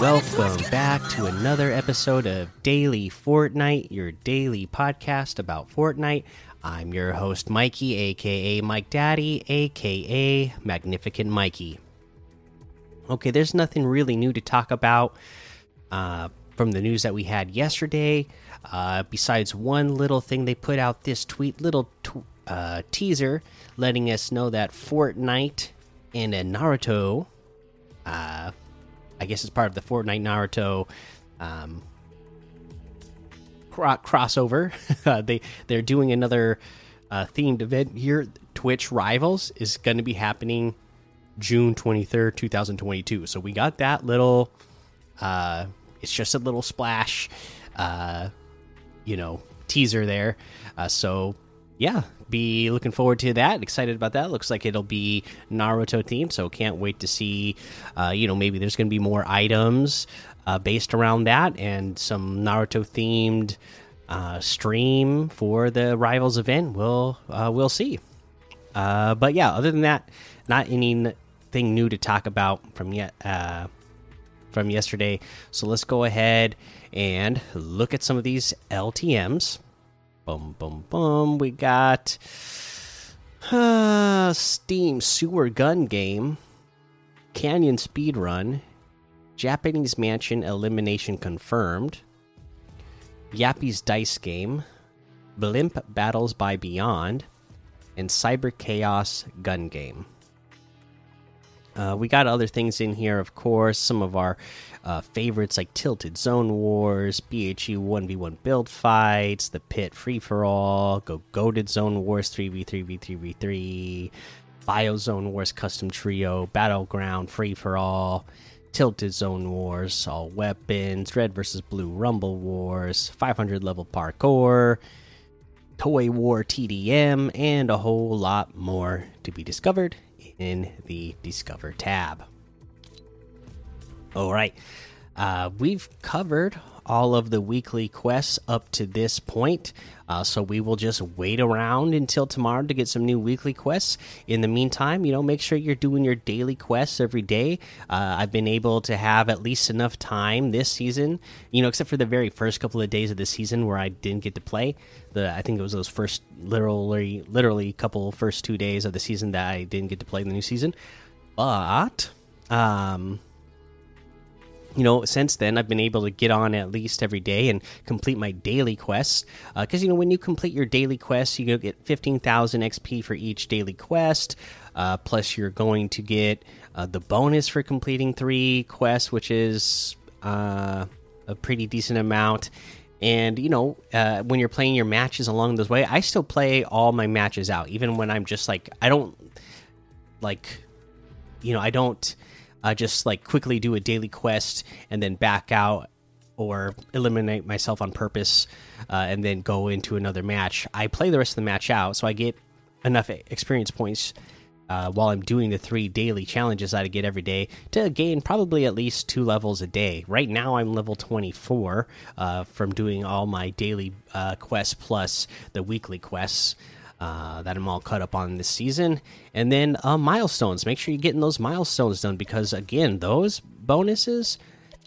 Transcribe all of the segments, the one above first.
Welcome back to another episode of Daily Fortnite, your daily podcast about Fortnite. I'm your host, Mikey, aka Mike Daddy, aka Magnificent Mikey. Okay, there's nothing really new to talk about uh, from the news that we had yesterday, uh, besides one little thing they put out this tweet, little uh, teaser letting us know that Fortnite and a Naruto uh, I guess it's part of the Fortnite Naruto um, cro crossover. Uh, they they're doing another uh, themed event here. Twitch Rivals is going to be happening June twenty third, two thousand twenty two. So we got that little. Uh, it's just a little splash, uh, you know, teaser there. Uh, so yeah, be looking forward to that. Excited about that. Looks like it'll be Naruto themed, so can't wait to see. Uh, you know, maybe there's going to be more items uh, based around that and some Naruto themed uh, stream for the Rivals event. We'll uh, we'll see. Uh, but yeah, other than that, not anything new to talk about from yet uh, from yesterday. So let's go ahead and look at some of these LTM's. Boom, boom, boom. We got uh, Steam Sewer Gun Game, Canyon Speed Run, Japanese Mansion Elimination Confirmed, Yappy's Dice Game, Blimp Battles by Beyond, and Cyber Chaos Gun Game. Uh, we got other things in here, of course. Some of our uh, favorites like Tilted Zone Wars, BHE 1v1 build fights, The Pit Free for All, Go Goated Zone Wars 3v3v3v3, Biozone Wars Custom Trio, Battleground Free for All, Tilted Zone Wars, All Weapons, Red vs. Blue Rumble Wars, 500 level parkour, Toy War TDM, and a whole lot more to be discovered in the Discover tab. All right. Uh, we've covered all of the weekly quests up to this point. Uh, so we will just wait around until tomorrow to get some new weekly quests. In the meantime, you know, make sure you're doing your daily quests every day. Uh, I've been able to have at least enough time this season, you know, except for the very first couple of days of the season where I didn't get to play. The I think it was those first literally, literally couple first two days of the season that I didn't get to play in the new season. But um you know, since then, I've been able to get on at least every day and complete my daily quests. Because, uh, you know, when you complete your daily quests, you get 15,000 XP for each daily quest. Uh, plus, you're going to get uh, the bonus for completing three quests, which is uh, a pretty decent amount. And, you know, uh, when you're playing your matches along those way, I still play all my matches out, even when I'm just like, I don't like, you know, I don't uh, just like quickly do a daily quest and then back out or eliminate myself on purpose uh, and then go into another match. I play the rest of the match out, so I get enough experience points uh, while I'm doing the three daily challenges that I get every day to gain probably at least two levels a day. Right now, I'm level 24 uh, from doing all my daily uh, quests plus the weekly quests uh, that I'm all caught up on this season. And then uh, milestones. Make sure you're getting those milestones done because, again, those bonuses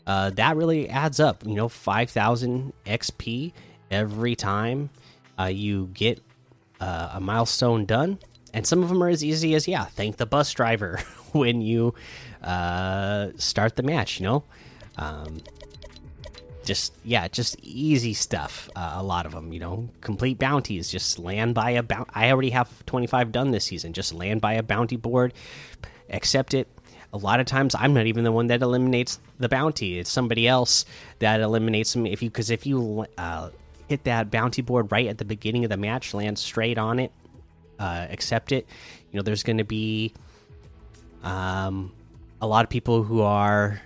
uh, that really adds up. You know, 5,000 XP every time uh, you get uh, a milestone done. And some of them are as easy as, yeah, thank the bus driver when you start the match, you know? Um, just yeah just easy stuff uh, a lot of them you know? Complete bounties just land by a bounty i already have 25 done this season just land by a bounty board accept it. A lot of times i'm not even the one that eliminates the bounty it's somebody else that eliminates them if you because if you uh, hit that bounty board right at the beginning of the match land straight on it uh, accept it you know there's going to be um, a lot of people who are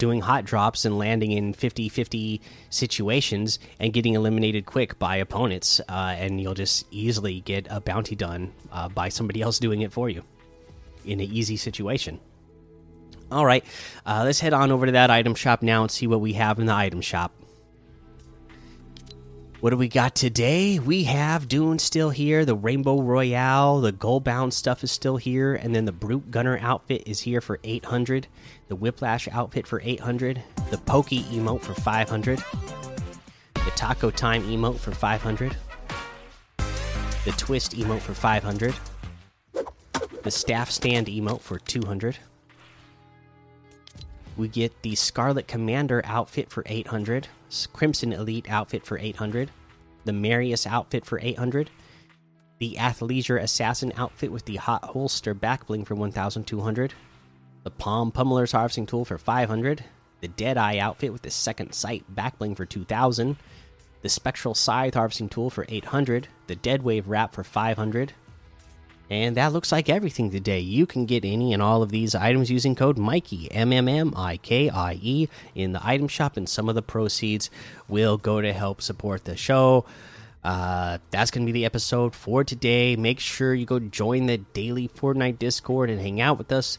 doing hot drops and landing in 50 50 situations and getting eliminated quick by opponents. Uh, and you'll just easily get a bounty done uh, by somebody else doing it for you in an easy situation. All right, uh, let's head on over to that item shop now and see what we have in the item shop. What do we got today? We have Dune still here, the Rainbow Royale, the Goldbound stuff is still here, and then the Brute Gunner outfit is here for 800, the Whiplash outfit for 800, the Pokey emote for 500, the Taco Time emote for 500, the Twist emote for 500, the Staff Stand emote for 200. We get the Scarlet Commander outfit for 800, Crimson Elite outfit for 800, the Marius outfit for 800, the Athleisure Assassin outfit with the Hot Holster backbling for 1200, the Palm Pummeler's Harvesting Tool for 500, the Deadeye outfit with the Second Sight backbling for 2000, the Spectral Scythe Harvesting Tool for 800, the Dead Wave Wrap for 500, and that looks like everything today. You can get any and all of these items using code Mikey, M M M I K I E, in the item shop, and some of the proceeds will go to help support the show. Uh, that's going to be the episode for today. Make sure you go join the daily Fortnite Discord and hang out with us.